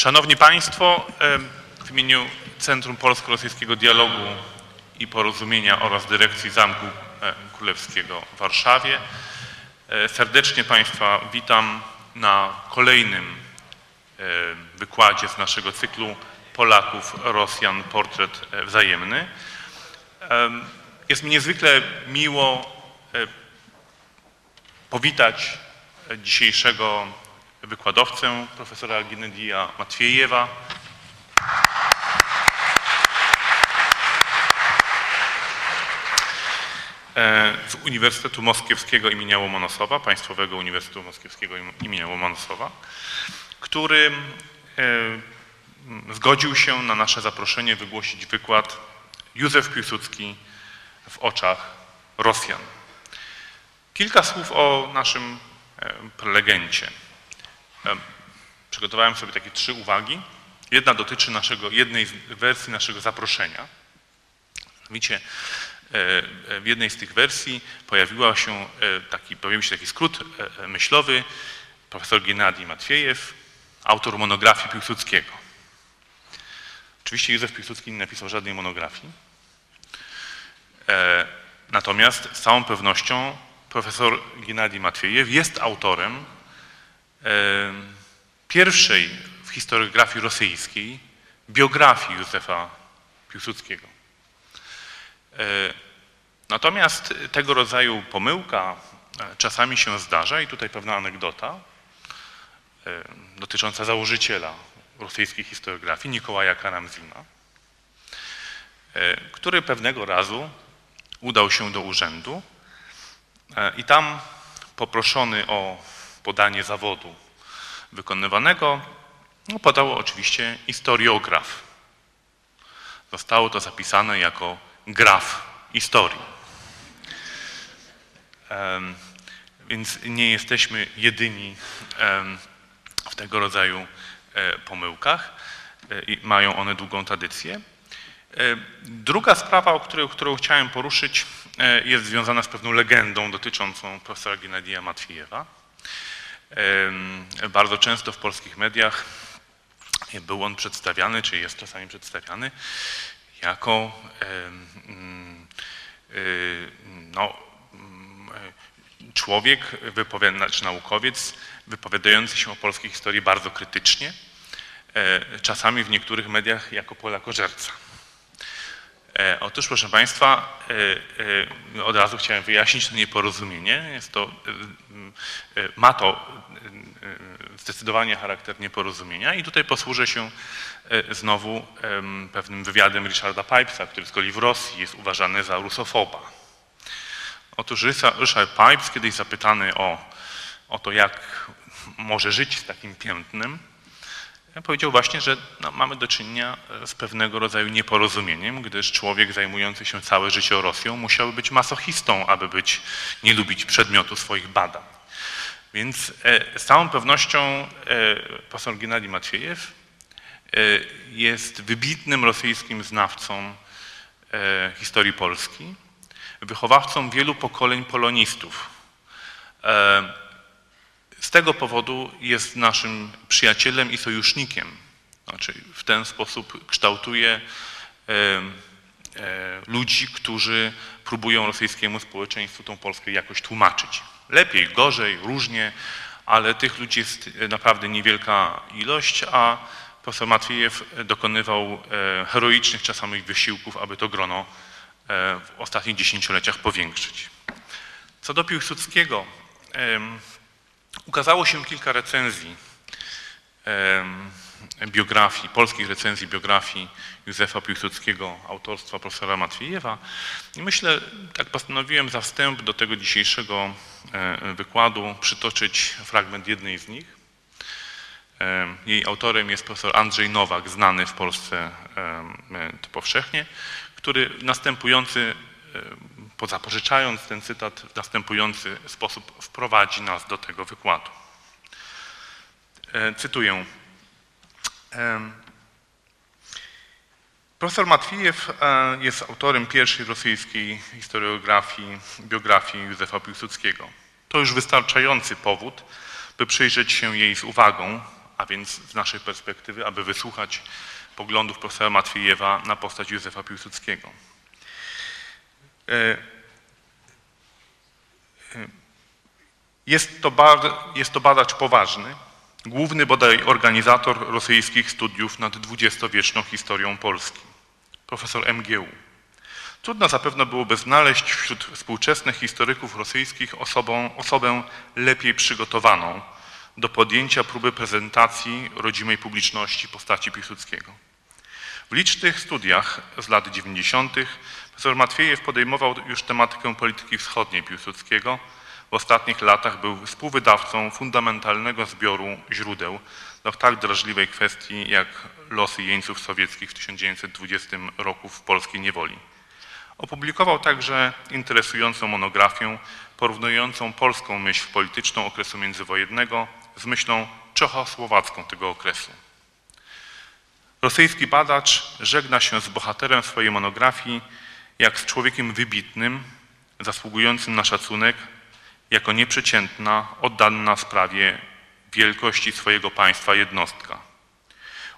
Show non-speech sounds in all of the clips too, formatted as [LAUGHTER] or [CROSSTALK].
Szanowni Państwo, w imieniu Centrum Polsko-Rosyjskiego Dialogu i Porozumienia oraz Dyrekcji Zamku Królewskiego w Warszawie serdecznie Państwa witam na kolejnym wykładzie z naszego cyklu Polaków, Rosjan, portret wzajemny. Jest mi niezwykle miło powitać dzisiejszego wykładowcę, profesora Gennadija Matwiejewa. z Uniwersytetu Moskiewskiego imienia Łomonosowa, Państwowego Uniwersytetu Moskiewskiego imienia Łomonosowa, który zgodził się na nasze zaproszenie wygłosić wykład Józef Piłsudski w oczach Rosjan. Kilka słów o naszym prelegencie. Przygotowałem sobie takie trzy uwagi. Jedna dotyczy naszego, jednej z wersji naszego zaproszenia. Mianowicie w jednej z tych wersji pojawiła się taki, pojawił się taki skrót myślowy, profesor Gennadij Matwiejew, autor monografii Piłsudskiego. Oczywiście Józef Piłsudski nie napisał żadnej monografii, natomiast z całą pewnością profesor Gennadij Matwiejew jest autorem pierwszej w historiografii rosyjskiej biografii Józefa Piłsudskiego. Natomiast tego rodzaju pomyłka czasami się zdarza i tutaj pewna anegdota dotycząca założyciela rosyjskiej historiografii, Nikołaja Karamzina, który pewnego razu udał się do urzędu i tam poproszony o podanie zawodu wykonywanego, no podał oczywiście historiograf. Zostało to zapisane jako graf historii. Więc nie jesteśmy jedyni w tego rodzaju pomyłkach i mają one długą tradycję. Druga sprawa, o której, którą chciałem poruszyć, jest związana z pewną legendą dotyczącą profesora Gennadija Matwiejewa. Bardzo często w polskich mediach był on przedstawiany, czy jest czasami przedstawiany, jako no, człowiek, czy naukowiec wypowiadający się o polskiej historii bardzo krytycznie, czasami w niektórych mediach jako polakożerca. Otóż, proszę Państwa, od razu chciałem wyjaśnić to nieporozumienie. Jest to, ma to zdecydowanie charakter nieporozumienia i tutaj posłużę się znowu pewnym wywiadem Richarda Pipesa, który z kolei w Rosji jest uważany za rusofoba. Otóż Richard Pipes, kiedyś zapytany o, o to, jak może żyć z takim piętnem, powiedział właśnie, że no, mamy do czynienia z pewnego rodzaju nieporozumieniem, gdyż człowiek zajmujący się całe życie Rosją musiał być masochistą, aby być, nie lubić przedmiotu swoich badań. Więc z całą pewnością profesor Gennadij Matwiejew jest wybitnym rosyjskim znawcą historii Polski, wychowawcą wielu pokoleń polonistów. Z tego powodu jest naszym przyjacielem i sojusznikiem. Znaczy w ten sposób kształtuje ludzi, którzy próbują rosyjskiemu społeczeństwu tą Polskę jakoś tłumaczyć. Lepiej, gorzej, różnie, ale tych ludzi jest naprawdę niewielka ilość, a profesor Matwiejew dokonywał heroicznych czasami wysiłków, aby to grono w ostatnich dziesięcioleciach powiększyć. Co do Piłsudskiego, ukazało się kilka recenzji biografii, polskich recenzji biografii Józefa Piłsudskiego, autorstwa profesora Matwiejewa. I myślę, tak postanowiłem za wstęp do tego dzisiejszego wykładu przytoczyć fragment jednej z nich. Jej autorem jest profesor Andrzej Nowak, znany w Polsce powszechnie, który następujący, pozapożyczając ten cytat, w następujący sposób wprowadzi nas do tego wykładu. Cytuję. Profesor Matwijew jest autorem pierwszej rosyjskiej historiografii, biografii Józefa Piłsudskiego. To już wystarczający powód, by przyjrzeć się jej z uwagą, a więc z naszej perspektywy, aby wysłuchać poglądów profesora Matwiejewa na postać Józefa Piłsudskiego. E, e, jest to, jest to badacz poważny, główny bodaj organizator rosyjskich studiów nad dwudziestowieczną historią Polski, profesor MGU. Trudno zapewne byłoby znaleźć wśród współczesnych historyków rosyjskich osobą, osobę lepiej przygotowaną do podjęcia próby prezentacji rodzimej publiczności postaci Piłsudskiego. W licznych studiach z lat 90. profesor Matwiejew podejmował już tematykę polityki wschodniej Piłsudskiego. W ostatnich latach był współwydawcą fundamentalnego zbioru źródeł do tak drażliwej kwestii jak losy jeńców sowieckich w 1920 roku w polskiej niewoli. Opublikował także interesującą monografię porównującą polską myśl polityczną okresu międzywojennego z myślą czechosłowacką tego okresu. Rosyjski badacz żegna się z bohaterem swojej monografii jak z człowiekiem wybitnym, zasługującym na szacunek, jako nieprzeciętna, oddana sprawie wielkości swojego państwa jednostka.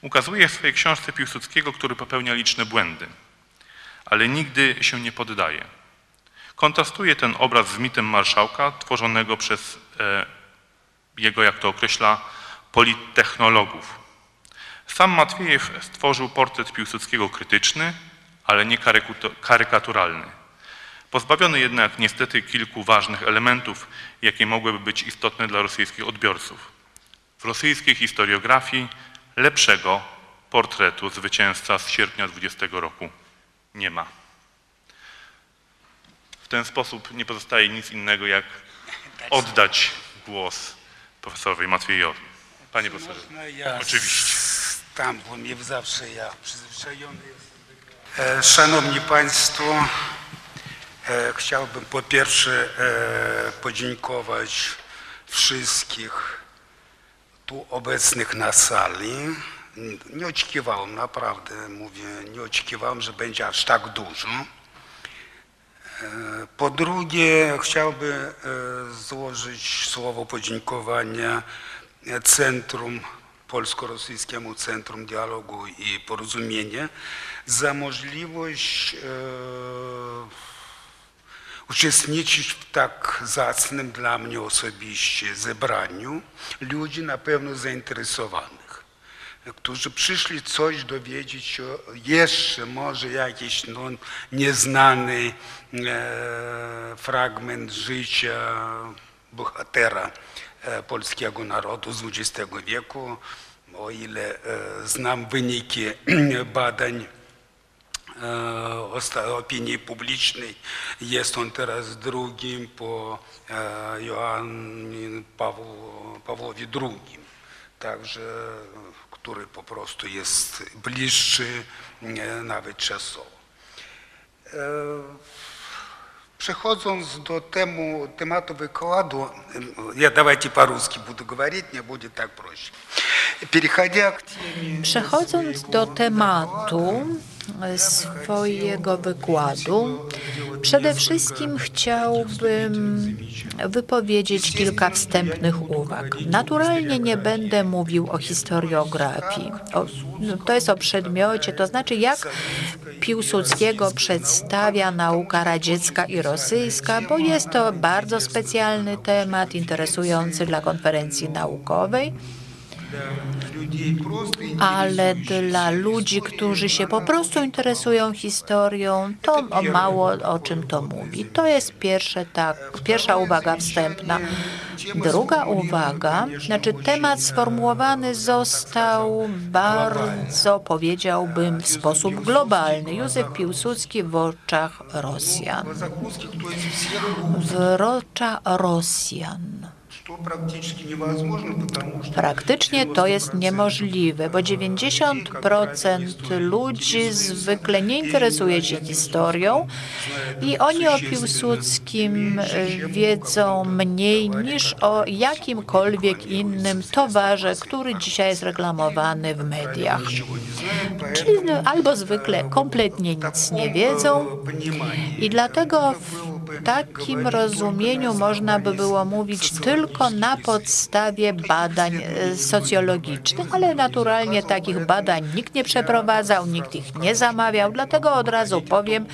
Ukazuje w swojej książce Piłsudskiego, który popełnia liczne błędy, ale nigdy się nie poddaje. Kontrastuje ten obraz z mitem marszałka, tworzonego przez e, jego, jak to określa, polittechnologów. Sam Matwiejew stworzył portret Piłsudskiego krytyczny, ale nie karykaturalny. Pozbawiony jednak niestety kilku ważnych elementów, jakie mogłyby być istotne dla rosyjskich odbiorców. W rosyjskiej historiografii lepszego portretu zwycięzca z sierpnia 20 roku nie ma. W ten sposób nie pozostaje nic innego, jak oddać głos profesorowi Matwiejowi. Panie profesorze, ja oczywiście. Tam, bo mnie zawsze ja przyzwyczajony Szanowni Państwo, e, chciałbym po pierwsze e, podziękować wszystkich tu obecnych na sali. Nie oczekiwałem, naprawdę mówię, nie oczekiwałem, że będzie aż tak dużo. Po drugie, chciałbym złożyć słowo podziękowania Centrum, Polsko-Rosyjskiemu Centrum Dialogu i Porozumienia za możliwość uczestniczyć w tak zacnym dla mnie osobiście zebraniu ludzi na pewno zainteresowanych którzy przyszli coś dowiedzieć się, jeszcze może jakiś no, nieznany e, fragment życia bohatera e, polskiego narodu z XX wieku. O ile e, znam wyniki [CLEARS THROAT] badań e, opinii publicznej, jest on teraz drugim po e, Joannie Pawło, Pawłowi II. Także który po prostu jest bliższy nawet czasowo. Przechodząc do temu, tematu wykładu, ja давайте по-русски буду говорить, мне будет так проще. Переходя к теме... Przechodząc do tematu swojego wykładu, przede wszystkim chciałbym wypowiedzieć kilka wstępnych uwag. Naturalnie nie będę mówił o historiografii. O, no, to jest o przedmiocie, to znaczy jak Piłsudskiego przedstawia nauka radziecka i rosyjska, bo jest to bardzo specjalny temat, interesujący dla konferencji naukowej ale dla ludzi, którzy się po prostu interesują historią, to mało o czym to mówi. To jest pierwsze, tak, pierwsza uwaga wstępna. Druga uwaga, znaczy temat sformułowany został bardzo, powiedziałbym, w sposób globalny. Józef Piłsudski w oczach Rosjan. W oczach Rosjan. Praktycznie to jest niemożliwe, bo 90% ludzi zwykle nie interesuje się historią i oni o Piłsudskim wiedzą mniej niż o jakimkolwiek innym towarze, który dzisiaj jest reklamowany w mediach. Czyli albo zwykle kompletnie nic nie wiedzą i dlatego w takim rozumieniu można by było mówić tylko na podstawie badań e, socjologicznych, ale naturalnie takich badań nikt nie przeprowadzał, nikt ich nie zamawiał, dlatego od razu powiem,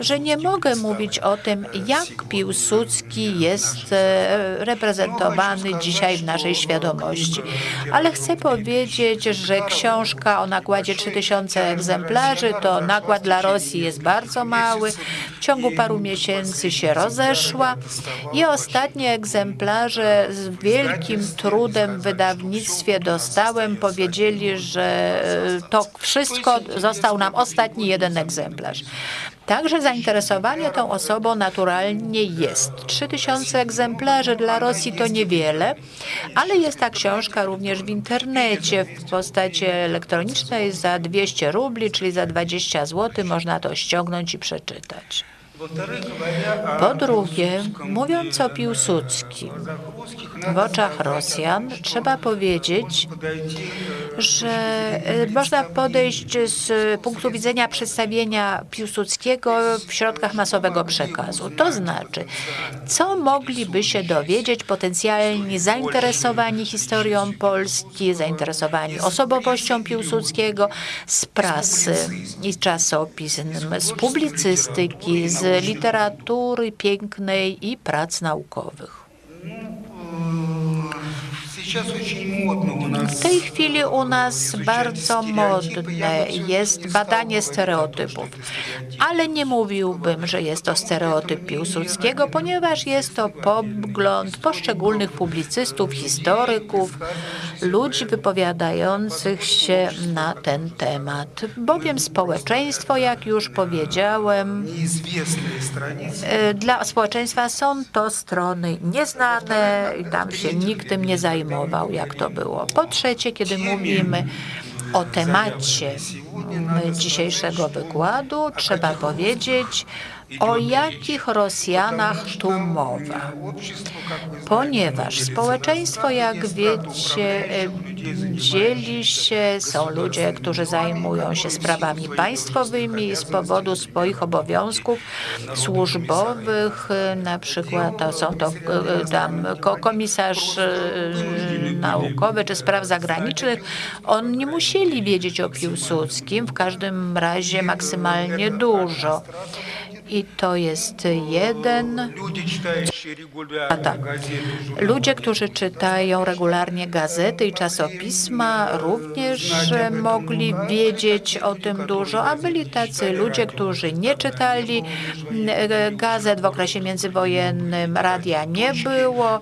że nie mogę mówić o tym, jak Piłsudski jest e, reprezentowany dzisiaj w naszej świadomości. Ale chcę powiedzieć, że książka o nakładzie 3000 egzemplarzy to nakład dla Rosji jest bardzo mały. W ciągu paru miesięcy się rozeszła i ostatnie egzemplarze z wielkim trudem w wydawnictwie dostałem. Powiedzieli, że e, to wszystko został nam ostatni jeden egzemplarz. Także zainteresowanie tą osobą naturalnie jest. 3000 egzemplarzy dla Rosji to niewiele, ale jest ta książka również w internecie w postaci elektronicznej za 200 rubli, czyli za 20 zł. Można to ściągnąć i przeczytać. Po drugie, mówiąc o Piłsudskim, w oczach Rosjan trzeba powiedzieć, że e, można podejść z punktu widzenia przedstawienia Piłsudskiego w środkach masowego przekazu. To znaczy, co mogliby się dowiedzieć potencjalni zainteresowani historią Polski, zainteresowani osobowością Piłsudskiego z prasy i czasopism, z publicystyki, z literatury pięknej i prac naukowych. Mm-hmm. W tej chwili u nas bardzo modne jest badanie stereotypów, ale nie mówiłbym, że jest to stereotyp Piłsudskiego, ponieważ jest to pogląd poszczególnych publicystów, historyków, ludzi wypowiadających się na ten temat. Bowiem społeczeństwo, jak już powiedziałem, e, dla społeczeństwa są to strony nieznane i tam się nikt tym nie zajmował jak to było. Po trzecie, kiedy mówimy o temacie dzisiejszego wykładu, trzeba powiedzieć, o jakich Rosjanach tu mowa? Ponieważ społeczeństwo, jak wiecie, dzieli się, są ludzie, którzy zajmują się sprawami państwowymi z powodu swoich obowiązków służbowych, na przykład to są to tam komisarz naukowy czy spraw zagranicznych, oni musieli wiedzieć o Piłsudskim, w każdym razie maksymalnie dużo. I to jest jeden. A tak. Ludzie, którzy czytają regularnie gazety i czasopisma, również mogli wiedzieć o tym dużo, a byli tacy ludzie, którzy nie czytali gazet w okresie międzywojennym, radia nie było,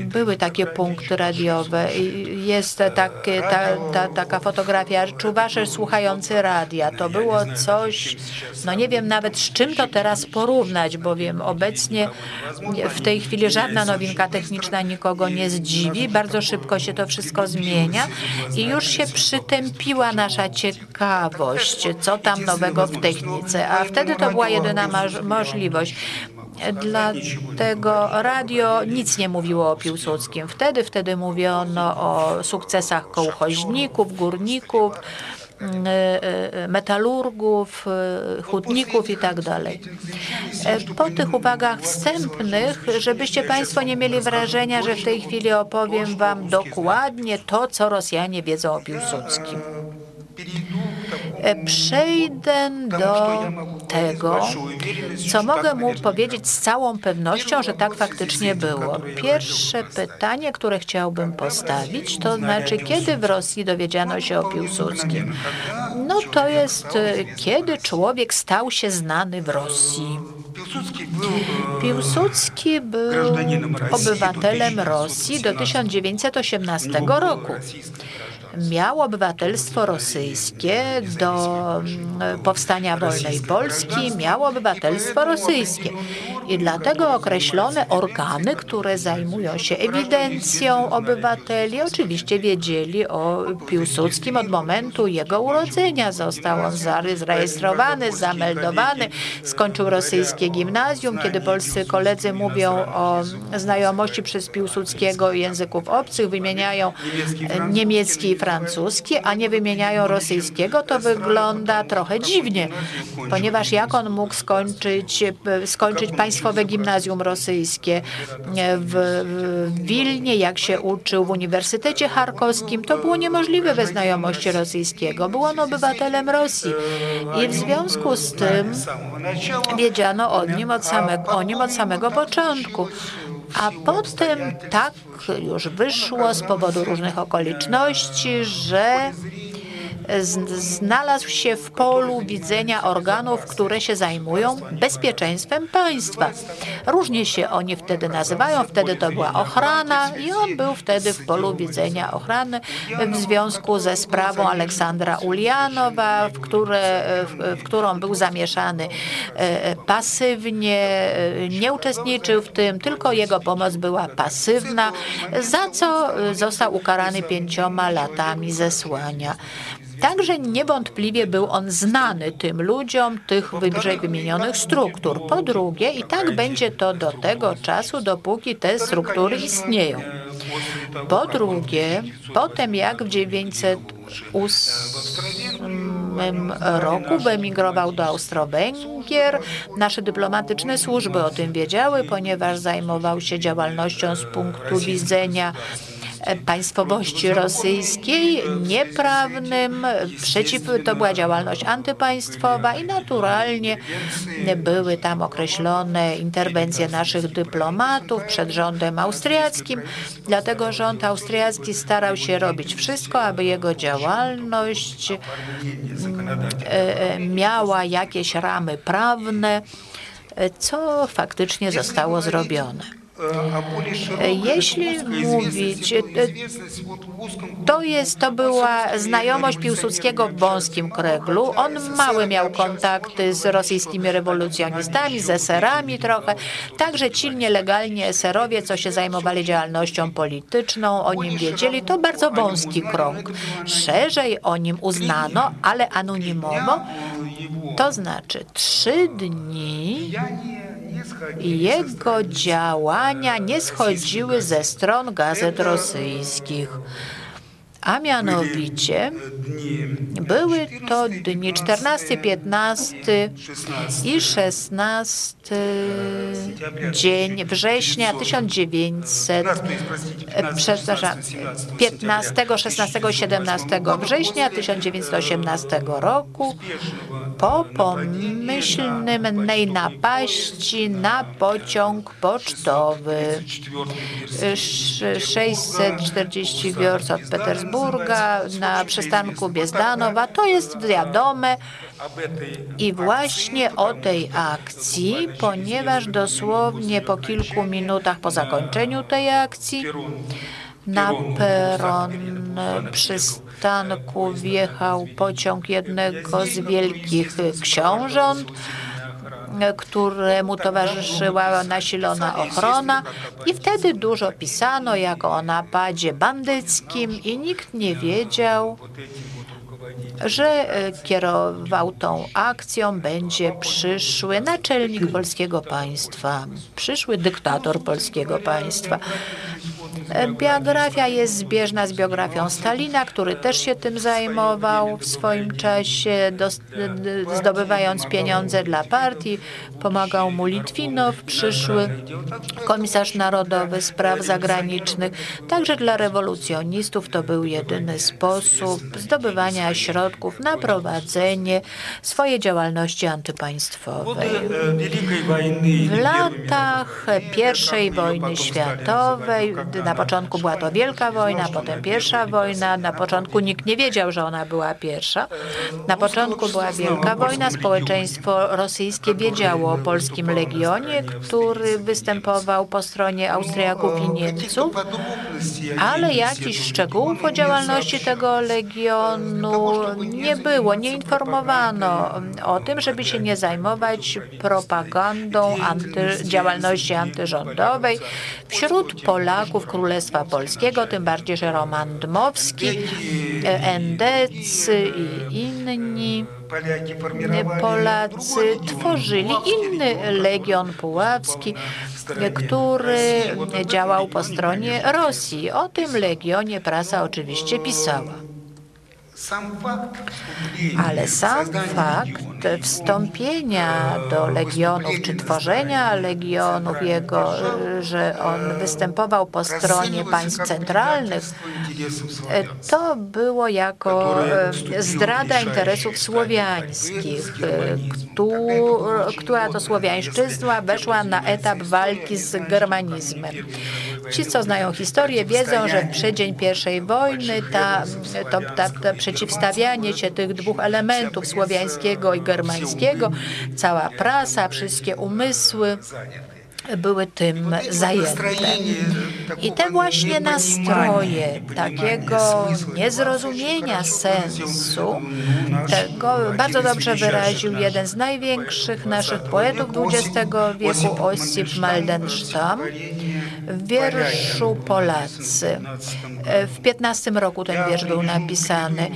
były takie punkty radiowe. Jest takie, ta, ta, taka fotografia, czuwasze słuchający radia. To było coś, no nie wiem nawet z czym to teraz porównać, bowiem obecnie w tej chwili żadna nowinka techniczna nikogo nie zdziwi. Bardzo szybko się to wszystko zmienia i już się przytępiła nasza ciekawość, co tam nowego w technice. A wtedy to była jedyna możliwość. Dlatego radio nic nie mówiło o Piłsudskim. Wtedy, wtedy mówiono o sukcesach kołchoźników, górników, metalurgów, e, hutników i tak dalej. Po tych uwagach wstępnych, żebyście Państwo nie mieli wrażenia, że w tej chwili opowiem Wam dokładnie to, co Rosjanie wiedzą o Piłsudskim. Przejdę do tego, co mogę mu powiedzieć z całą pewnością, że tak faktycznie było. Pierwsze pytanie, które chciałbym postawić, to znaczy, kiedy w Rosji dowiedziano się o Piłsudskim? No to jest, kiedy człowiek stał się znany w Rosji. Piłsudski był obywatelem Rosji do 1918 roku miał obywatelstwo rosyjskie do mm, powstania wolnej Polski, miał obywatelstwo rosyjskie. I dlatego określone organy, które zajmują się ewidencją obywateli, oczywiście wiedzieli o Piłsudskim od momentu jego urodzenia. Został on zarejestrowany, zameldowany, skończył rosyjskie gimnazjum, kiedy polscy koledzy mówią o znajomości przez Piłsudskiego języków obcych, wymieniają e, niemiecki i francuski, a nie wymieniają rosyjskiego, to wygląda trochę dziwnie, ponieważ jak on mógł skończyć, skończyć państwowe gimnazjum rosyjskie w, w Wilnie, jak się uczył w Uniwersytecie Charkowskim, to było niemożliwe bez znajomości rosyjskiego. Był on obywatelem Rosji i w związku z tym wiedziano nim od o nim od samego początku. A potem tak już wyszło z powodu różnych okoliczności, że znalazł się w polu widzenia organów, które się zajmują bezpieczeństwem państwa. Różnie się oni wtedy nazywają, wtedy to była ochrana i on był wtedy w polu widzenia ochrany w związku ze sprawą Aleksandra Ulianowa, w, które, w którą był zamieszany e, pasywnie, e, nie uczestniczył w tym, tylko jego pomoc była pasywna, za co został ukarany pięcioma latami zesłania. Także niewątpliwie był on znany tym ludziom tych wyżej wymienionych struktur. Po drugie, i tak będzie to do tego czasu, dopóki te struktury istnieją. Po drugie, potem jak w 908 roku wyemigrował do Austro-Węgier, nasze dyplomatyczne służby o tym wiedziały, ponieważ zajmował się działalnością z punktu widzenia państwowości rosyjskiej, nieprawnym, przeciw, to była działalność antypaństwowa i naturalnie były tam określone interwencje naszych dyplomatów przed rządem austriackim, dlatego rząd austriacki starał się robić wszystko, aby jego działalność e, miała jakieś ramy prawne, co faktycznie zostało zrobione. Jeśli mówić, to jest, to była znajomość Piłsudskiego w wąskim kreglu. On mały miał kontakty z rosyjskimi rewolucjonistami, z eserami trochę. Także ci nielegalnie eserowie, co się zajmowali działalnością polityczną, o nim wiedzieli. To bardzo wąski krąg. Szerzej o nim uznano, ale anonimowo, to znaczy trzy dni jego działania nie schodziły ze stron gazet rosyjskich a mianowicie były to dni 14, 15 i 16 dzień września 1900, przepraszam, 15, 16, 17 września 1918 roku po pomyślnej napaści na pociąg pocztowy. 640 wiorc od Petersburga Petersburga, na przystanku Biezdanowa. To jest wiadome. I właśnie o tej akcji, ponieważ dosłownie po kilku minutach po zakończeniu tej akcji na peron przystanku wjechał pociąg jednego z wielkich książąt, któremu towarzyszyła nasilona ochrona i wtedy dużo pisano jako o napadzie bandyckim i nikt nie wiedział, że e, kierował tą akcją będzie przyszły naczelnik polskiego państwa, przyszły dyktator polskiego państwa. Biografia jest zbieżna z biografią Stalina, który też się tym zajmował w swoim czasie, zdobywając pieniądze dla partii. Pomagał mu Litwinow, przyszły komisarz narodowy spraw zagranicznych. Także dla rewolucjonistów to był jedyny sposób zdobywania środków na prowadzenie swojej działalności antypaństwowej. W latach I wojny światowej na początku była to Wielka Wojna, potem Pierwsza Wojna. Na początku nikt nie wiedział, że ona była pierwsza. Na początku była Wielka Wojna. Społeczeństwo rosyjskie wiedziało o polskim legionie, który występował po stronie Austriaków i Niemców, ale jakichś szczegółów o działalności tego legionu nie było. Nie informowano o tym, żeby się nie zajmować propagandą anty, działalności antyrządowej. Wśród Polaków król Królestwa Polskiego, tym bardziej, że Roman Dmowski, Endec i inni Polacy tworzyli inny Legion Puławski, który działał po stronie Rosji. O tym Legionie prasa oczywiście pisała. Ale sam fakt wstąpienia do legionów czy tworzenia legionów jego, że on występował po stronie państw centralnych, e, to było jako e, zdrada interesów słowiańskich, e, która to słowiańszczyzna weszła na etap walki z germanizmem. Ci, co znają historię, wiedzą, że w przeddzień I wojny ta, to, ta, przeciwstawianie się tych dwóch elementów, słowiańskiego i germańskiego, cała prasa, wszystkie umysły były tym zajęte. I te właśnie nastroje takiego niezrozumienia sensu, tego bardzo dobrze wyraził jeden z największych naszych poetów XX wieku, Osip Maldenstam, w wierszu Polacy. W 15 roku ten wiersz był napisany.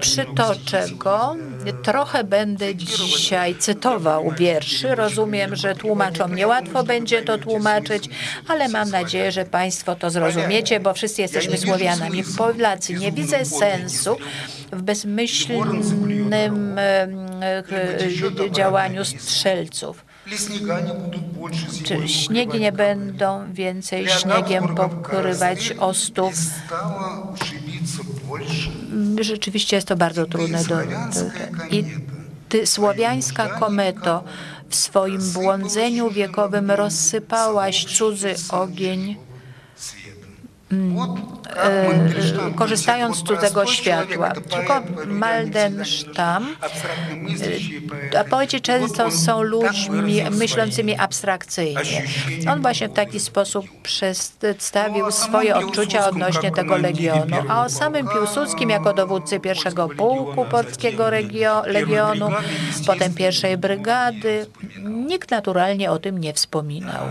Przytoczę go. Trochę będę dzisiaj cytował wierszy. Rozumiem, że tłumaczom niełatwo będzie to tłumaczyć, ale mam nadzieję, że Państwo to zrozumiecie, bo wszyscy jesteśmy Słowianami. Polacy, nie widzę sensu w bezmyślnym e, działaniu strzelców. Czy śniegi nie będą więcej śniegiem pokrywać ostów? Rzeczywiście jest to bardzo trudne. Do, do, I ty, słowiańska kometo w swoim błądzeniu wiekowym rozsypałaś cudzy ogień korzystając z cudzego światła. Tylko Maldensztam, a poeci często są ludźmi myślącymi abstrakcyjnie. On właśnie w taki sposób przedstawił swoje odczucia odnośnie tego legionu. A o samym Piłsudskim jako dowódcy pierwszego pułku polskiego legionu, potem pierwszej brygady, nikt naturalnie o tym nie wspominał.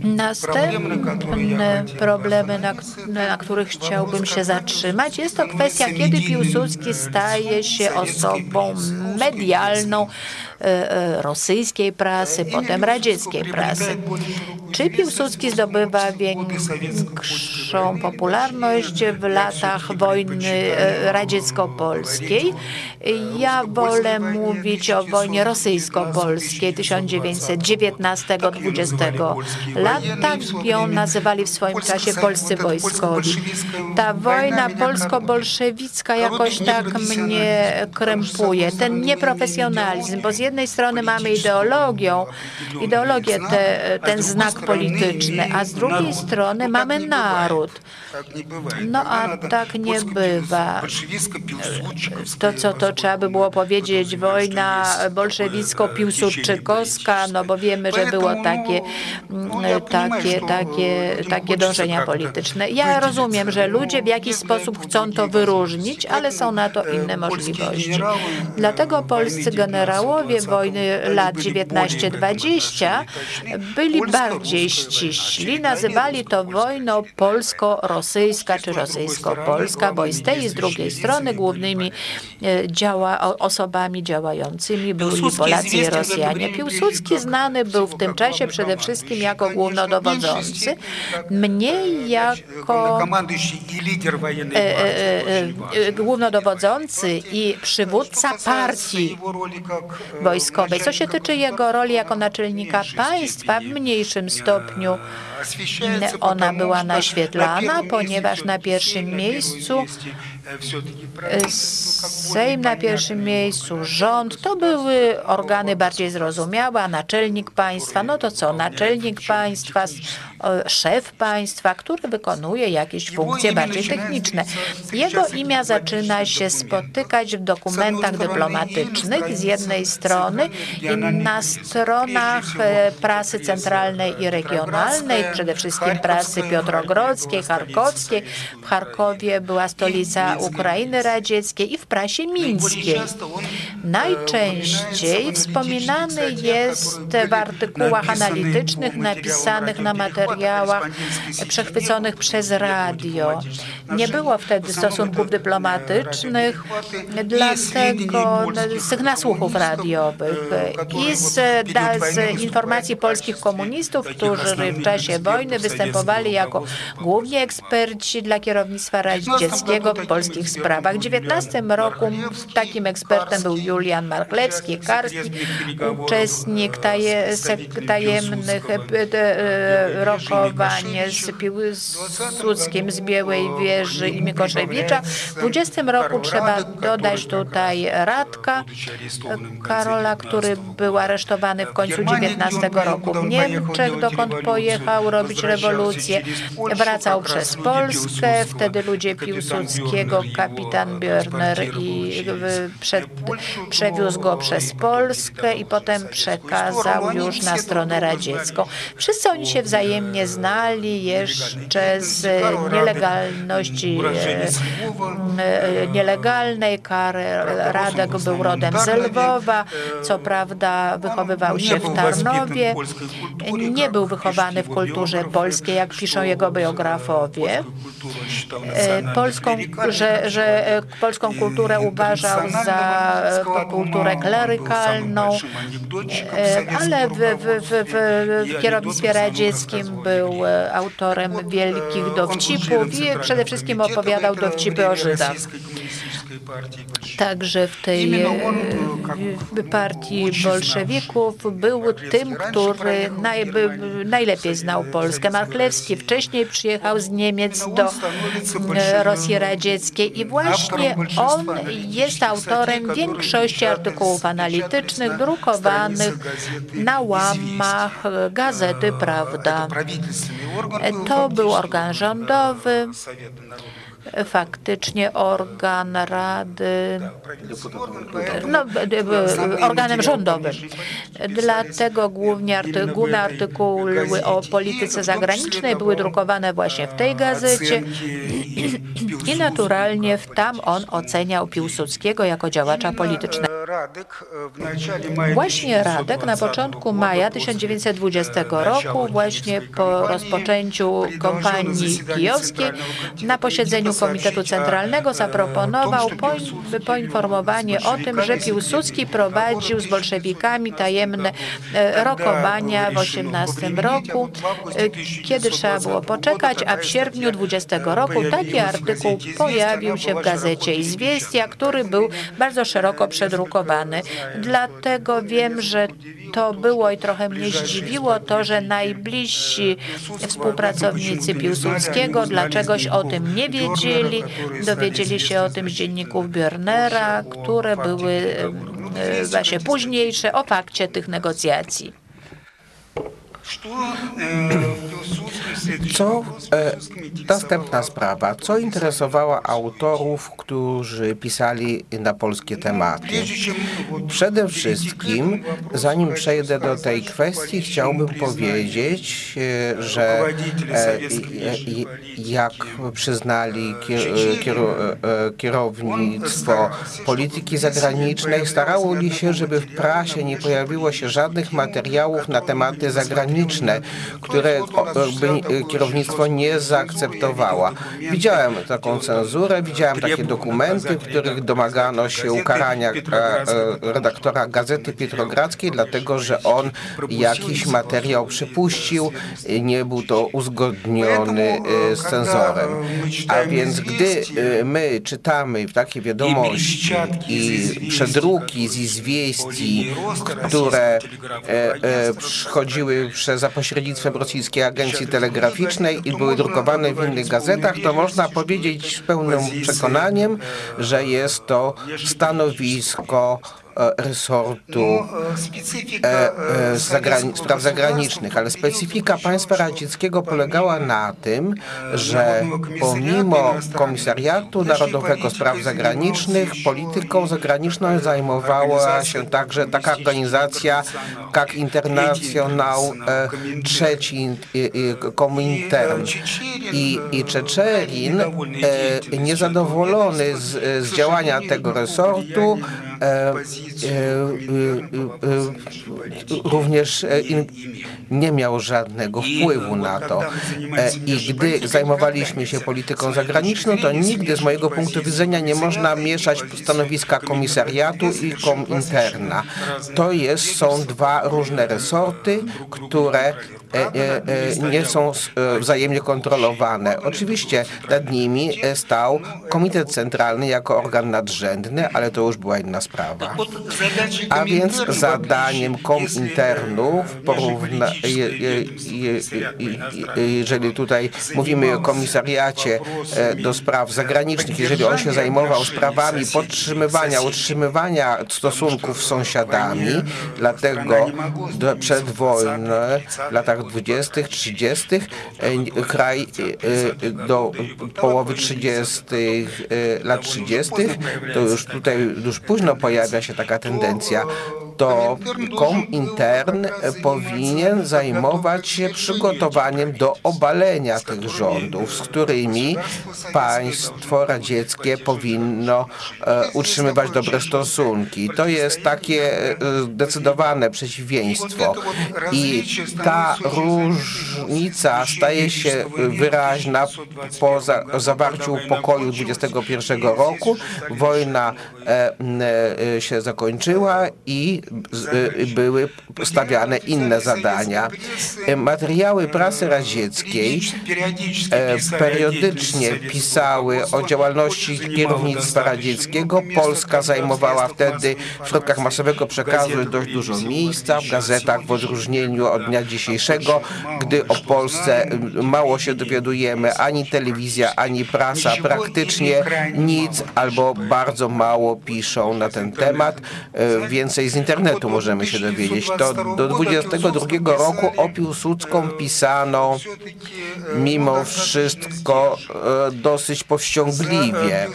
Następne problemy, na, na, których chciałbym się zatrzymać, jest to kwestia, kiedy Piłsudski staje się osobą medialną, rosyjskiej prasy, potem radzieckiej prasy. Czy Piłsudski zdobywa większą popularność w latach wojny e, radziecko-polskiej? Ja wolę mówić o wojnie rosyjsko-polskiej 1919-20 lat. Tak ją nazywali w swoim czasie polscy wojskowi. Ta wojna polsko-bolszewicka jakoś tak mnie krępuje. Ten nieprofesjonalizm, bo z jednej strony mamy ideologią, ideologię te, ten znak polityczny, a z drugiej strony mamy naród. No a tak nie bywa. To, co to trzeba by było powiedzieć, wojna bolszewicko-piłsudczykowska, no bo wiemy, że było takie, mm, takie, takie, takie dążenia polityczne. Ja rozumiem, że ludzie w jakiś sposób chcą to wyróżnić, ale są na to inne możliwości. Dlatego polscy generałowie wojny lat 19-20 byli bardziej ściśli. Nazywali to wojną polsko-rosyjska czy rosyjsko-polska, bo i z tej i z drugiej strony głównymi e, działa, osobami działającymi. Byli Polacy i Rosjanie. Piłsudski znany był w tym czasie przede wszystkim jako głównodowodzący, mniej jako e, e, głównodowodzący i przywódca partii, wojskowej. Co się tyczy jego roli jako naczelnika państwa, w mniejszym stopniu ona była naświetlana, ponieważ na pierwszym miejscu Sejm na pierwszym miejscu, rząd, to były organy bardziej zrozumiałe, a naczelnik państwa, no to co, naczelnik państwa, szef państwa, który wykonuje jakieś funkcje bardziej techniczne. Jego imię zaczyna się spotykać w dokumentach dyplomatycznych. Z jednej strony i na stronach e, prasy centralnej i regionalnej, przede wszystkim prasy Piotrogrodzkiej, Charkowskiej. W Charkowie była stolica Ukrainy Radzieckiej i w prasie mińskiej. Najczęściej wspominany jest w artykułach analitycznych napisanych na materiałach przechwyconych przez radio. Nie było wtedy stosunków dyplomatycznych, dlatego z tych nasłuchów radiowych i z, z informacji polskich komunistów, którzy w czasie wojny występowali jako główni eksperci dla kierownictwa radzieckiego w polskich sprawach. W 19 roku takim ekspertem był Julian Marchlewski, Karski, uczestnik tajemnych e, e, rokowań z Piłsudskim z Białej Wieży i Mikoszewicza. W 20 roku trzeba dodać tutaj Radka Karola, który był aresztowany w końcu 19 roku w Niemczech, dokąd pojechał robić rewolucję. Wracał przez Polskę, wtedy ludzie Piłsudskiego, kapitan Björner i prze, przewiózł go przez Polskę i potem przekazał już na stronę radziecką. Wszyscy oni się wzajemnie znali jeszcze z nielegalności e, nielegalnej. Radek był rodem z Lwowa, co prawda wychowywał się w Tarnowie. Nie był wychowany w kulturze polskiej, jak piszą jego biografowie. E, Polską, że, że polską kulturę uważał za kulturę klerykalną, e, ale w, w, w, w kierownictwie radzieckim był autorem wielkich dowcipów i przede wszystkim opowiadał dowcipy o Żydach. Także w tej e, partii bolszewików był tym, który naj, najlepiej znał Polskę. Marchlewski. Wcześniej przyjechał z Niemiec do Rosji Radzieckiej i właśnie on jest autorem większości artykułów analitycznych drukowanych na łamach gazety Prawda. To był organ rządowy faktycznie organ Rady, no, organem rządowym. Dlatego głównie główne artykuły o polityce zagranicznej były drukowane właśnie w tej gazecie i naturalnie tam on oceniał Piłsudskiego jako działacza politycznego. Właśnie Radek na początku maja 1920 roku, właśnie po rozpoczęciu kampanii kijowskiej, na posiedzeniu Komitetu Centralnego zaproponował poinformowanie o tym, że Piłsudski prowadził z bolszewikami tajemne rokowania w 18 roku, kiedy trzeba było poczekać, a w sierpniu 20 roku taki artykuł pojawił się w gazecie Izwiestia, który był bardzo szeroko przedrukowany. Dlatego wiem, że to było i trochę mnie zdziwiło to, że najbliżsi współpracownicy Piłsudskiego dlaczegoś o tym nie wiedzieli. Dowiedzieli się o tym z dzienników Björnera, które były właśnie późniejsze o fakcie tych negocjacji. Co e, następna sprawa? Co interesowało autorów, którzy pisali na polskie tematy? Przede wszystkim, zanim przejdę do tej kwestii, chciałbym powiedzieć, e, że e, jak przyznali kierownictwo polityki zagranicznej, starało się, żeby w prasie nie pojawiło się żadnych materiałów na tematy zagraniczne które kierownictwo nie zaakceptowała. Widziałem taką cenzurę, widziałem takie dokumenty, w których domagano się ukarania redaktora Gazety Pietrogradzkiej, dlatego że on jakiś materiał przypuścił, nie był to uzgodniony z cenzorem. A więc gdy my czytamy takie wiadomości i przedruki z izwieści, które przychodziły przez za pośrednictwem rosyjskiej agencji telegraficznej i były drukowane w innych gazetach, to można powiedzieć z pełnym przekonaniem, że jest to stanowisko E, resortu e, e, spraw zagranicznych, ale specyfika państwa radzieckiego polegała na tym, że pomimo Komisariatu Narodowego Spraw Zagranicznych polityką zagraniczną zajmowała się także taka organizacja jak Internacjonał Trzeci Komintern. I, i Czeczerin niezadowolony z, z działania tego resortu również e, in, nie miał żadnego wpływu na to. E, I gdy zajmowaliśmy się polityką zagraniczną, to nigdy z mojego punktu widzenia nie można mieszać stanowiska komisariatu i kominterna. To jest, są dwa różne resorty, które e, e, e, nie są e, wzajemnie kontrolowane. Oczywiście nad nimi e, stał Komitet Centralny jako organ nadrzędny, ale to już była inna sprawa sprawa. A więc zadaniem kominternu, porówna, je, je, je, jeżeli tutaj mówimy o komisariacie e, do spraw zagranicznych, jeżeli on się zajmował sprawami podtrzymywania, utrzymywania stosunków z sąsiadami, dlatego przed wojnę e, w latach 20., 30. E, kraj do połowy 30. lat 30. to już tutaj już późno pojawia się taka tendencja, to Komintern powinien zajmować się przygotowaniem do obalenia tych rządów, z którymi państwo radzieckie powinno e, utrzymywać dobre stosunki. To jest takie e, zdecydowane przeciwieństwo. I ta różnica staje się wyraźna po za, zawarciu pokoju 21 roku. Wojna e, się zakończyła i były stawiane inne zadania. E, Materiały prasy radzieckiej e, periodycznie pisały o działalności kierownictwa radzieckiego. Polska zajmowała wtedy w środkach masowego przekazu dość dużo miejsca, w gazetach w odróżnieniu od dnia dzisiejszego, gdy o Polsce mało się dowiadujemy, ani telewizja, ani prasa praktycznie nic albo bardzo mało piszą na ten temat. Więcej z internetu internetu możemy się dowiedzieć, to do 22 roku o Piłsudską pisano mimo wszystko dosyć powściągliwie.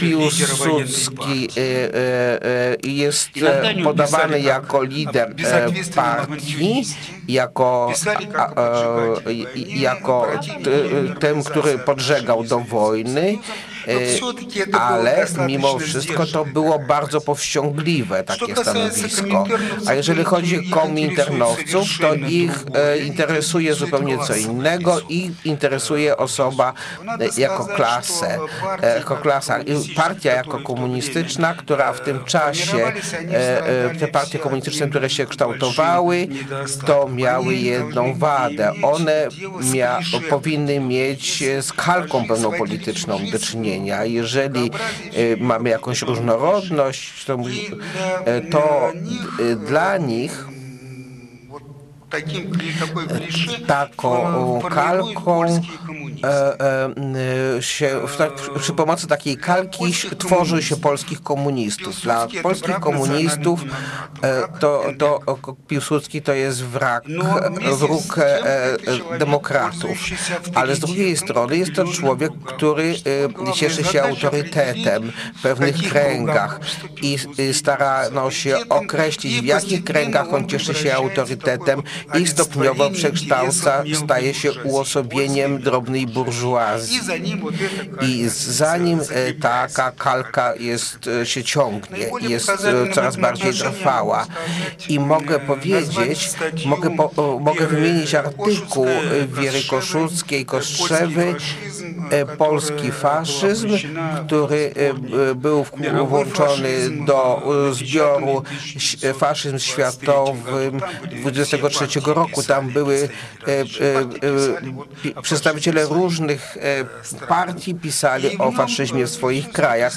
Piłsudski jest podawany jako lider partii, jako, jako ten, który podżegał do wojny ale mimo wszystko to było bardzo powściągliwe takie stanowisko. A jeżeli chodzi o kominternowców, to ich e, interesuje zupełnie co innego i interesuje osoba e, jako klasę, e, jako klasa. Partia jako komunistyczna, która w tym czasie, e, e, te partie komunistyczne, które się kształtowały, to miały jedną wadę. One mia, powinny mieć e, z kalką pełną polityczną do czynienia rozumienia. Jeżeli y, mamy jakąś różnorodność, to, y, to y, dla nich taką kalką, e, e, się, w, przy pomocy takiej kalki tworzy się polskich komunistów. Dla polskich komunistów e, to, to Piłsudski to jest wrak, wróg demokratów. Ale z drugiej strony jest to człowiek, który cieszy się autorytetem w pewnych kręgach i starano się określić, w jakich kręgach on cieszy się autorytetem i stopniowo przekształca, staje się uosobieniem drobnej burżuazji. I zanim e, taka kalka jest, e, się ciągnie, jest e, coraz bardziej trwała. I mogę powiedzieć, mogę, po, mogę wymienić artykuł Wiery Koszulskiej, Kostrzewy, polski faszyzm, który był włączony do zbioru faszyzm światowym 23 roku. Tam były e, e, e, przedstawiciele różnych partii pisali o faszyzmie w swoich krajach.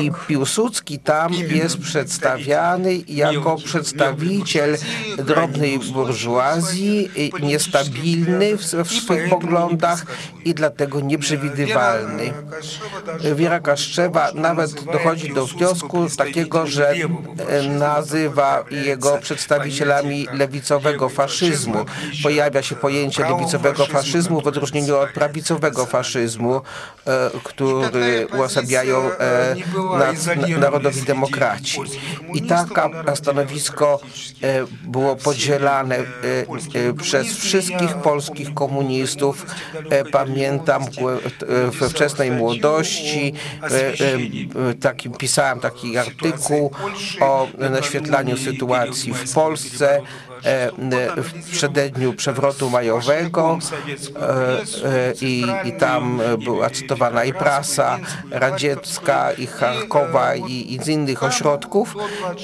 I Piłsudski tam jest przedstawiany jako przedstawiciel drobnej burżuazji, niestabilny w, swych poglądach i dlatego nieprzewidywalny. Wiera Kaszczewa nawet dochodzi do wniosku takiego, że nazywa jego przedstawicielami lewicowego faszyzmu. Pojawia się pojęcie lewicowego faszyzmu w odróżnieniu od prawicowego faszyzmu, e, który uosabiają e, na- narodowi demokraci. I taka stanowisko e, było podzielane e, e, przez wszystkich polskich komunistów. E, Pamiętam e, we wczesnej młodości e, e, taki, pisałem taki artykuł o naświetlaniu sytuacji w Polsce. e, w przededniu przewrotu majowego e, e, i, i tam była cytowana i prasa radziecka, i Charkowa, i, i z innych ośrodków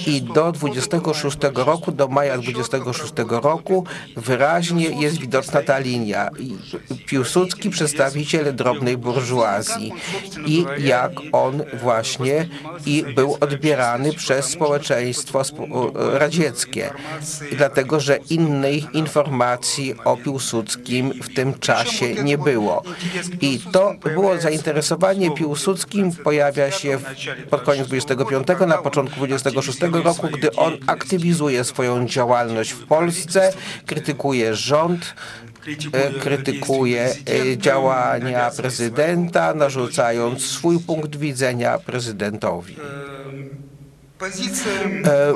i do 26 roku, do maja 26 roku wyraźnie jest widoczna ta linia. Piłsudski przedstawiciel drobnej burżuazji i jak on właśnie i był odbierany przez społeczeństwo spo- radzieckie. I dlatego, że innej informacji o Piłsudskim w tym czasie nie było. I to było zainteresowanie Piłsudskim pojawia się pod koniec 25, na początku 26 roku, gdy on aktywizuje swoją działalność w Polsce, krytykuje rząd, e, krytykuje e, działania prezydenta, narzucając swój punkt widzenia prezydentowi. E,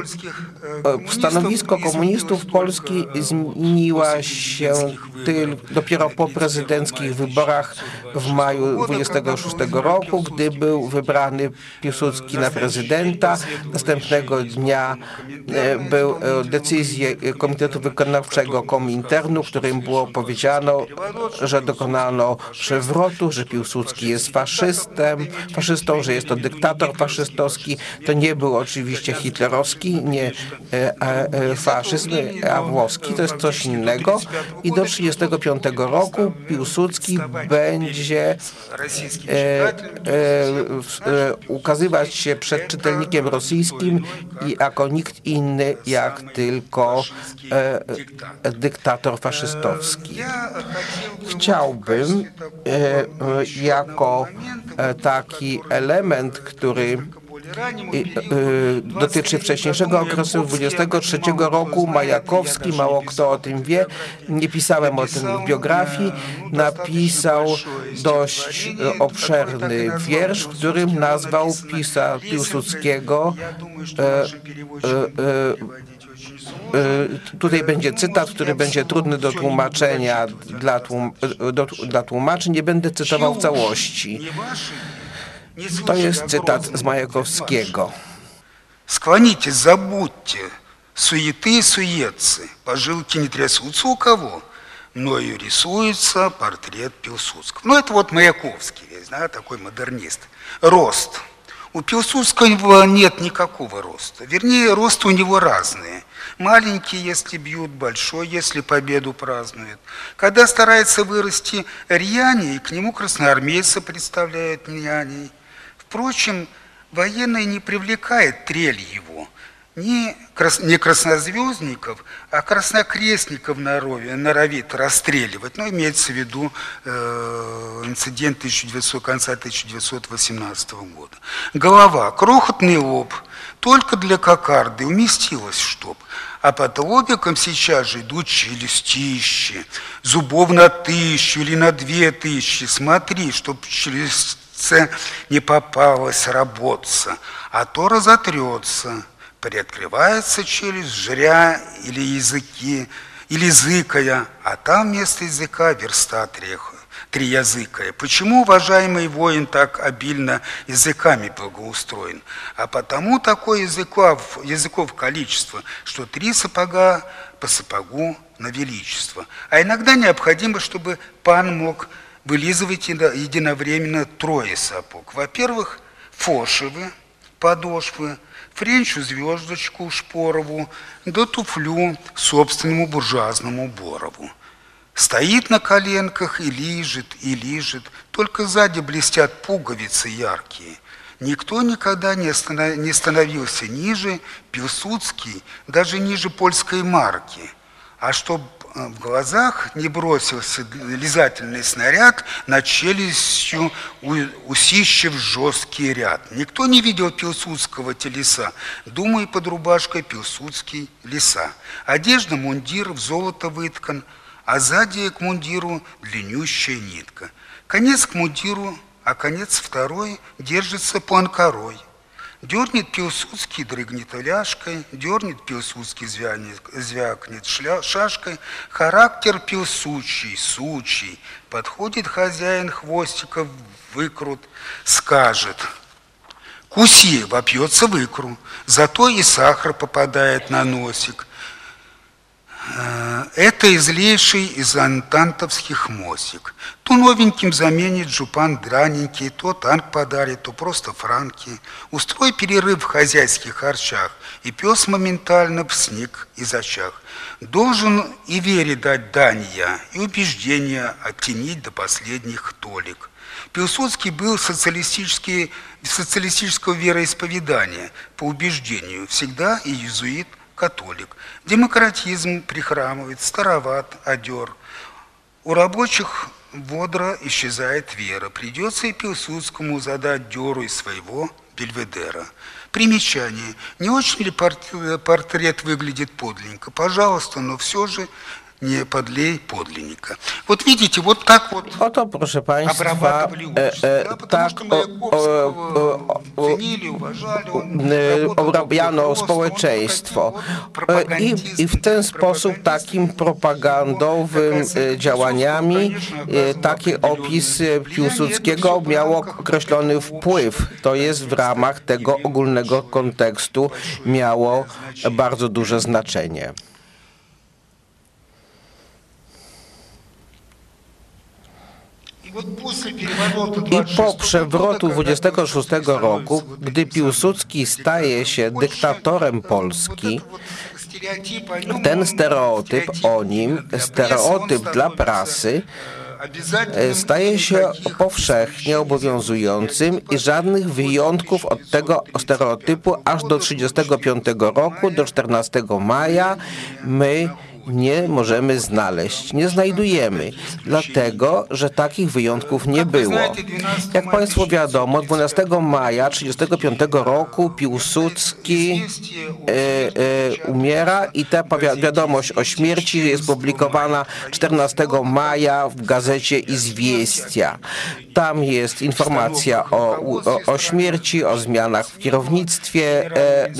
Stanowisko komunistów Polski zmieniła się dopiero po prezydenckich wyborach w maju 26 roku, gdy był wybrany Piłsudski na prezydenta. Następnego dnia e, był e, decyzję Komitetu Wykonawczego Kominternu, w którym było powiedziano, że dokonano przewrotu, że Piłsudski jest faszystem, faszystą, że jest to dyktator faszystowski. To nie był oczywiście hitlerowski, nie e, e, faszyzm, a włoski, to jest coś innego. I do 1935 roku Piłsudski będzie e, ukazywać się przed czytelnikiem rosyjskim i jako nikt inny jak tylko dyktator faszystowski. Chciałbym jako taki element, który dotyczy wcześniejszego okresu 23 roku. Majakowski, mało kto o tym wie, nie pisałem o tym w biografii, napisał dość obszerny wiersz, w którym nazwał pisa Piłsudskiego e, e, e, tutaj będzie cytat, który będzie trudny do tłumaczenia dla, tłum, do, dla tłumaczy. Nie będę cytował w całości. To jest cytat z Majakowskiego. Склонитесь, забудьте суеты и суетцы. Пожилки не трясутся у кого. Мною рисуется портрет Пилсудского. Ну, это вот Маяковский весь, да, такой модернист. Рост. У Пилсудского нет никакого роста. Вернее, росты у него разные. Маленький, если бьют, большой, если победу празднуют. Когда старается вырасти рьяней, к нему красноармейцы представляют няней. Впрочем, военный не привлекает трель его. Не, крас- не краснозвездников, а краснокрестников норовит, норовит расстреливать. Ну, имеется в виду э, инцидент 1900, конца 1918 года. Голова, крохотный лоб, только для кокарды уместилась чтоб. А под лобиком сейчас же идут челюстищи, зубов на тысячу или на две тысячи. Смотри, чтоб челюстце не попалось работаться, а то разотрется. Приоткрывается челюсть, жря или языки, или зыкая, а там вместо языка верста треха триязыкая. Почему уважаемый воин так обильно языками благоустроен? А потому такое языков, языков количество, что три сапога по сапогу на величество. А иногда необходимо, чтобы пан мог вылизывать едино- единовременно трое сапог. Во-первых, фошевы, подошвы, френчу звездочку Шпорову, да туфлю собственному буржуазному Борову. Стоит на коленках и лижет, и лижет, только сзади блестят пуговицы яркие. Никто никогда не, становился ниже Пилсудский, даже ниже польской марки. А чтоб э, в глазах не бросился лизательный снаряд над челюстью, усищив жесткий ряд. Никто не видел Пилсудского телеса, думая под рубашкой Пилсудский леса. Одежда, мундир в золото выткан, а сзади к мундиру длиннющая нитка. Конец к мундиру, а конец второй держится планкорой. Дернет Пилсудский, дрыгнет ляжкой, дернет Пилсудский, звянет, звякнет шля, шашкой. Характер пилсучий, сучий. Подходит хозяин хвостика, выкрут, скажет. Куси, вопьется в икру, зато и сахар попадает на носик. Э, Это излейший из антантовских мосик. То новеньким заменит жупан драненький, то танк подарит, то просто франки. Устрой перерыв в хозяйских харчах, и пес моментально в снег и зачах. Должен и вере дать дань я, и убеждения оттенить до последних толик. Пилсудский был социалистический, социалистического вероисповедания, по убеждению, всегда и иезуит, католик. Демократизм прихрамывает, староват, одер. У рабочих бодро исчезает вера. Придется и Пилсудскому задать деру из своего бельведера. Примечание. Не очень ли порт- портрет выглядит подлинненько? Пожалуйста, но все же nie подлей подлинника. Вот видите, вот э, э, так э, вот Oto, proszę Państwa, tak obrabiano społeczeństwo i w ten sposób takim propagandowym działaniami taki opis Piłsudskiego miał określony wpływ. To jest w ramach tego ogólnego kontekstu miało bardzo duże znaczenie. I po przewrotu 26 roku, gdy Piłsudski staje się dyktatorem Polski, ten stereotyp o nim, stereotyp dla prasy, staje się powszechnie obowiązującym i żadnych wyjątków od tego stereotypu aż do 35 roku, do 14 maja my nie możemy znaleźć, nie znajdujemy, dlatego, że takich wyjątków nie było. Jak Państwu wiadomo, 12 maja 1935 roku Piłsudski e, e, umiera i ta wiadomość o śmierci jest publikowana 14 maja w gazecie Izwiestia. Tam jest informacja o, o, o śmierci, o zmianach w kierownictwie e, e,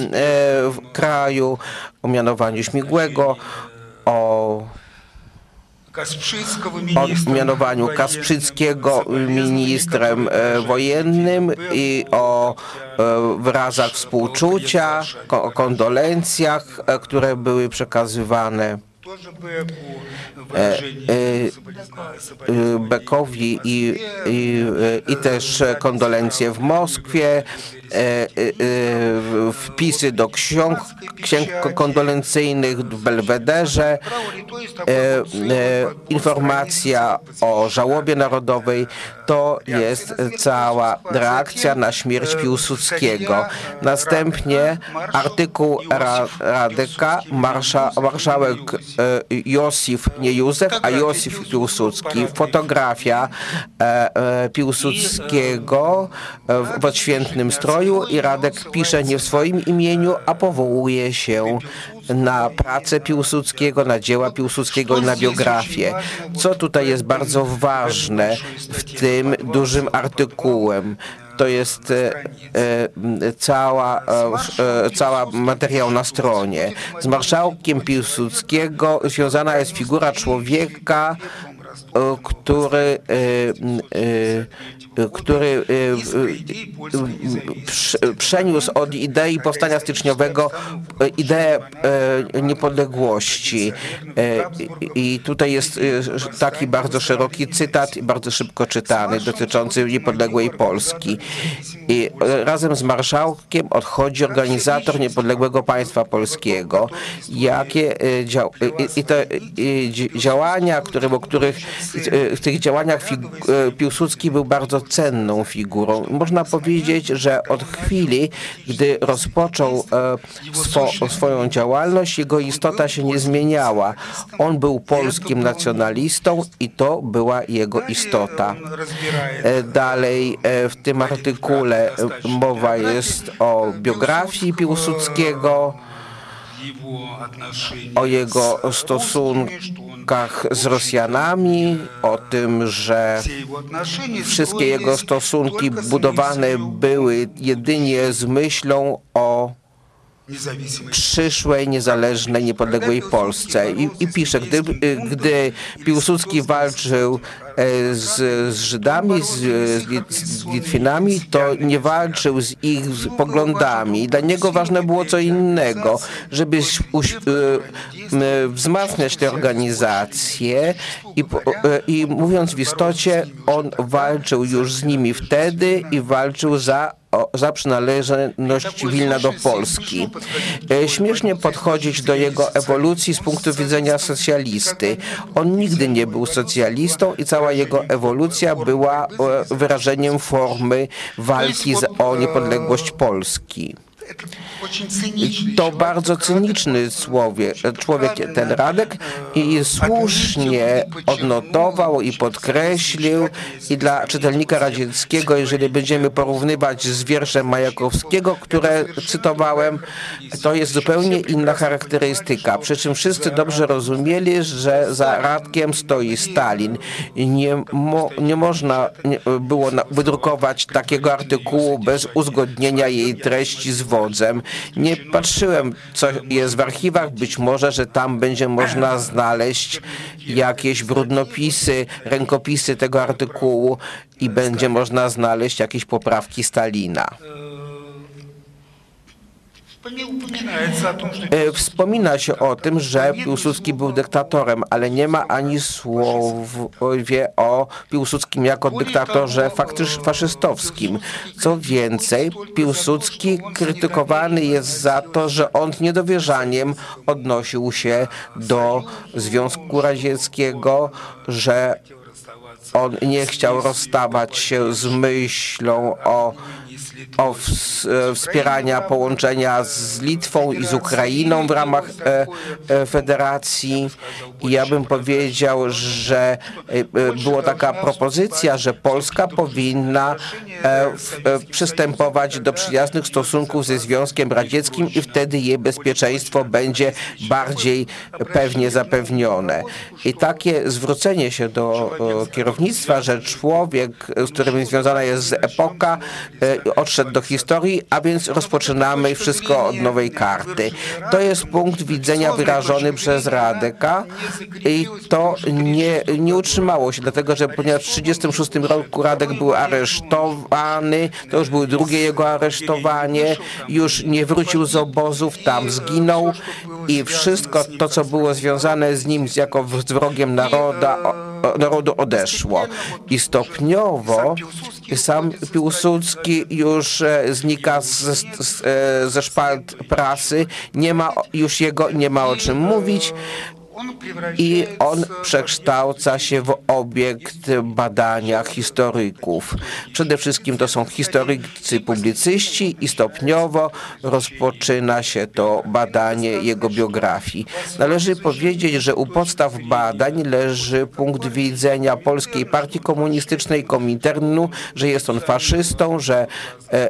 w kraju, o mianowaniu Śmigłego, o mianowaniu Kasprzyckiego ministrem e, wojennym i o e, wyrazach współczucia, o kondolencjach, e, które były przekazywane Bekowi i, i, i też kondolencje w Moskwie, wpisy do ksiąg, księg kondolencyjnych w Belwederze, e, e, informacja o żałobie narodowej, to jest cała reakcja na śmierć Piłsudskiego. Następnie artykuł Ra Radyka, marsza, marszałek e, Josif, nie Józef, a Josif Piłsudski, fotografia e, e, Piłsudskiego e, w odświętnym stroju i Radek pisze nie w swoim imieniu, a powołuje się na pracę Piłsudskiego, na dzieła Piłsudskiego i na biografię. Co tutaj jest bardzo ważne w tym dużym artykułem? To jest e, e, cała, e, e, cała materiał na stronie. Z marszałkiem Piłsudskiego związana jest figura człowieka, e, który, e, który prze- przeniósł od idei powstania styczniowego e, ideę e, niepodległości. I tutaj jest taki bardzo szeroki cytat, bardzo szybko czytany, dotyczący niepodległej Polski. I razem z marszałkiem odchodzi organizator niepodległego państwa polskiego. Jakie e, dział, i, i te dzi- działania, które, o których w tych działaniach Piłsudski był bardzo cenną figurą. Można powiedzieć, że od chwili, gdy rozpoczął e, swo, swoją działalność, jego istota się nie zmieniała. On był polskim nacjonalistą i to była jego istota. E, Dalej e, w tym artykule e, mowa jest o biografii Piłsudskiego, o jego stosunkach z Rosjanami, o tym, że wszystkie jego stosunki budowane były jedynie z myślą o przyszłej, niezależnej, niepodległej Polsce. I, i pisze, gdy, gdy Piłsudski walczył z, z Żydami, z, z Lit- z Litwinami, to nie walczył z ich poglądami. Dla niego ważne było co innego, żeby uś, e, wzmacniać te organizacje i, e, i mówiąc w istocie, on walczył już z nimi wtedy i walczył za za przynależność Wilna do Polski. E, Śmiesznie podchodzić do jego ewolucji z punktu widzenia socjalisty. On nigdy nie był socjalistą i cała jego ewolucja była e, wyrażeniem formy walki o niepodległość Polski. To bardzo cyniczny człowiek, człowiek ten Radek i słusznie odnotował i podkreślił i dla czytelnika radzieckiego, jeżeli będziemy porównywać z wierszem Majakowskiego, które cytowałem, to jest zupełnie inna charakterystyka. Przy czym wszyscy dobrze rozumieli, że za Radkiem stoi Stalin. Nie, mo, nie można było wydrukować takiego artykułu bez uzgodnienia jej treści z Nie patrzyłem, co jest w archiwach. Być może, że tam będzie można znaleźć jakieś brudnopisy, rękopisy tego artykułu i będzie można znaleźć jakieś poprawki Stalina. E, Wspomina się o tym, że Piłsudski był dyktatorem, ale nie ma ani słowie o Piłsudskim jako dyktatorze faktysz- faszystowskim. Co więcej, Piłsudski krytykowany jest za to, że on z niedowierzaniem odnosił się do Związku Radzieckiego, że on nie chciał rozstawać się z myślą o o e, wspierania połączenia z Litwą i z Ukrainą w ramach e, e, federacji. I ja bym powiedział, że była taka propozycja, że Polska powinna przystępować do przyjaznych stosunków ze Związkiem Radzieckim i wtedy jej bezpieczeństwo będzie bardziej pewnie zapewnione. I takie zwrócenie się do kierownictwa, że człowiek, z którym związana jest epoka, odszedł do historii, a więc rozpoczynamy wszystko od nowej karty. To jest punkt widzenia wyrażony przez Radeka i to nie, nie utrzymało się, dlatego że ponieważ w 1936 roku Radek był aresztowany, to już było drugie jego aresztowanie, już nie wrócił z obozów, tam zginął i wszystko to, co było związane z nim jako z wrogiem naroda, narodu odeszło. I stopniowo sam Piłsudski już e, znika z, e, ze szpalt prasy, nie ma już jego, nie ma o czym mówić i on przekształca się w obiekt badania historyków. Przede wszystkim to są historycy publicyści i stopniowo rozpoczyna się to badanie jego biografii. Należy powiedzieć, że u podstaw badań leży punkt widzenia Polskiej Partii Komunistycznej Kominternu, że jest on faszystą, że e, e,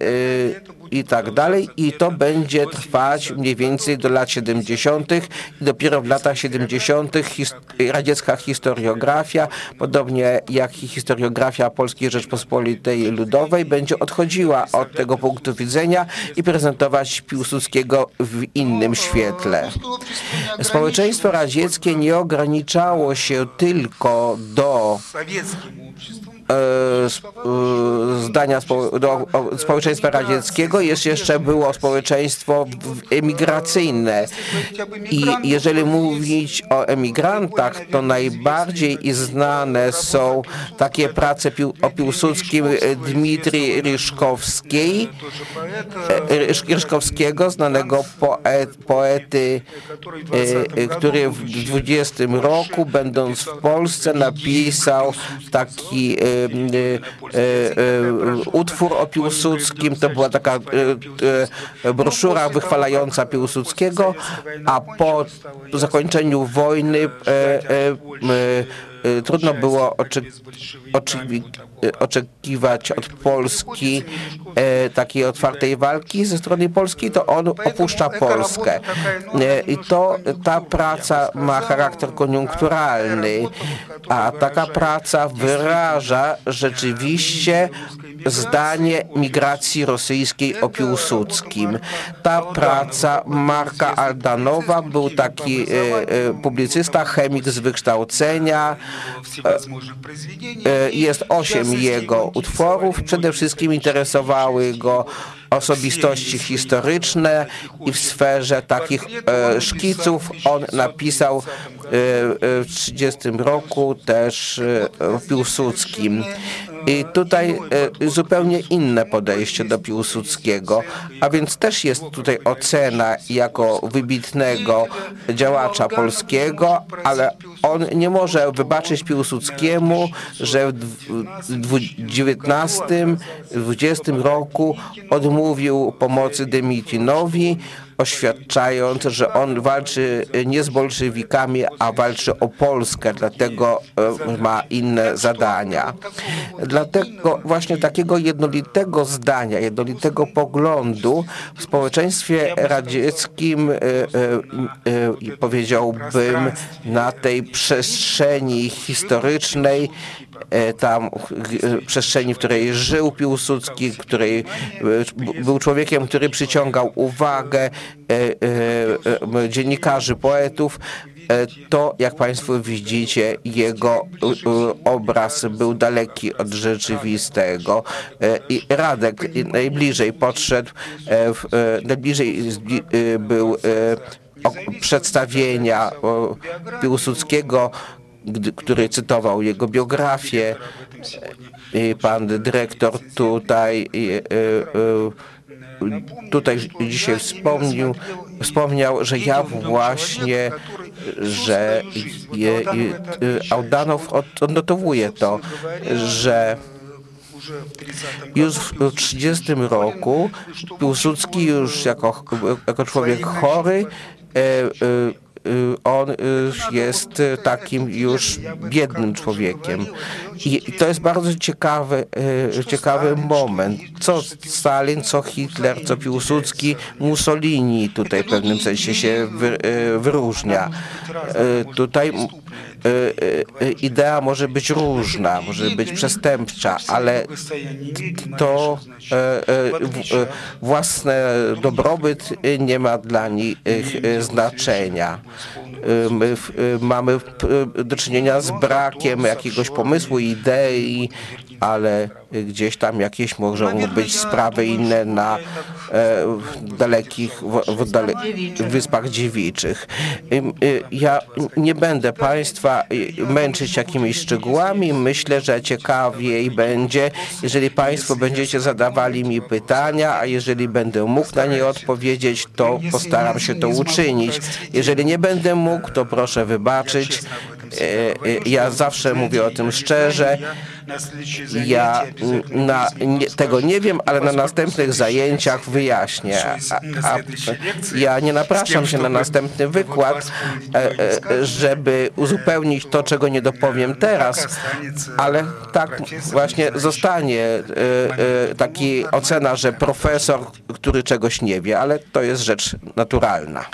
e, i tak dalej. I to będzie trwać mniej więcej do lat 70. i dopiero w latach 70. His radziecka historiografia, podobnie jak i historiografia Polskiej Rzeczpospolitej Ludowej, będzie odchodziła od tego punktu widzenia i prezentować Piłsudskiego w innym świetle. Społeczeństwo radzieckie nie ograniczało się tylko do E, e, zdania spo, do społeczeństwa radzieckiego, jest jeszcze było społeczeństwo emigracyjne. I jeżeli mówić o emigrantach, to najbardziej znane są takie prace pił, o Piłsudskim Dmitrii Ryszkowskiej, e, Ryszkowskiego, znanego poet, poety, który w 20 roku, będąc w Polsce, napisał taki utwór o Piłsudskim. To była taka e, e, broszura wychwalająca Piłsudskiego, a po zakończeniu wojny e, e, e, e, trudno było oczy, oczywi, e, oczekiwać od Polski e, takiej otwartej walki ze strony polskiej, to on opuszcza Polskę. E, I to ta praca ma charakter koniunkturalny, a taka praca wyraża rzeczywiście zdanie migracji rosyjskiej o Piłsudskim. Ta praca Marka Aldanowa był taki e, e, publicysta, chemik z wykształcenia. E, Jest osiem jego utworów. Przede wszystkim interesowały go osobistości historyczne i w sferze takich e, szkiców on napisał e, e, w 30 roku też o Piłsudskim. I tutaj e, zupełnie inne podejście do Piłsudskiego, a więc też jest tutaj ocena jako wybitnego działacza polskiego, ale on nie może wybaczyć Piłsudskiemu, że w XIX-XX roku odmówił pomocy Demitinowi, oświadczając, że on walczy nie z bolszewikami, a walczy o Polskę, dlatego e, ma inne zadania. Dlatego właśnie takiego jednolitego zdania, jednolitego poglądu w społeczeństwie radzieckim, e, e, powiedziałbym, na tej przestrzeni historycznej, tam e, przestrzeni, w której żył Piłsudski, której e, był człowiekiem, który przyciągał uwagę e, e, e, dziennikarzy, poetów, e, to jak Państwo widzicie, jego e, e, obraz był daleki od rzeczywistego. E, i Radek najbliżej podszedł, e, e, najbliżej e, był e, przedstawienia Piłsudskiego, który cytował jego biografię. Pan dyrektor tutaj tutaj dzisiaj wspomniał, wspomniał, że ja właśnie, że Audanow od- odnotowuje to, że już w 1930 roku Piłsudski już jako, jako człowiek chory e, e, jest e, takim już biednym człowiekiem. I to jest bardzo ciekawy, e, ciekawy moment. Co Stalin, co Hitler, co Piłsudski, Mussolini tutaj w pewnym sensie się wy, wyróżnia. Tutaj idea może być różna, może być przestępcza, ale to własny dobrobyt nie ma dla nich znaczenia. W- e, mamy e, do czynienia z brakiem jakiegoś pomysłu, idei, ale gdzieś tam jakieś mogą być sprawy inne na e, dalekich, w, dale, Wyspach Dziewiczych. Y, Ja nie będę Państwa y, męczyć jakimiś szczegółami. Myślę, że ciekawiej będzie, jeżeli Państwo będziecie zadawali mi pytania, a jeżeli będę mógł na nie odpowiedzieć, to postaram się to uczynić. Jeżeli nie będę mógł, to proszę wybaczyć. E, e, Ja zawsze mówię o tym szczerze. Ja mm, na, nie, tego nie wiem, ale na następnych zajęciach wyjaśnię. A, a, ja nie napraszam się na następny wykład, e, żeby uzupełnić to, czego nie dopowiem teraz, ale tak właśnie zostanie taki ocena, że profesor, który czegoś nie wie, ale to jest rzecz naturalna.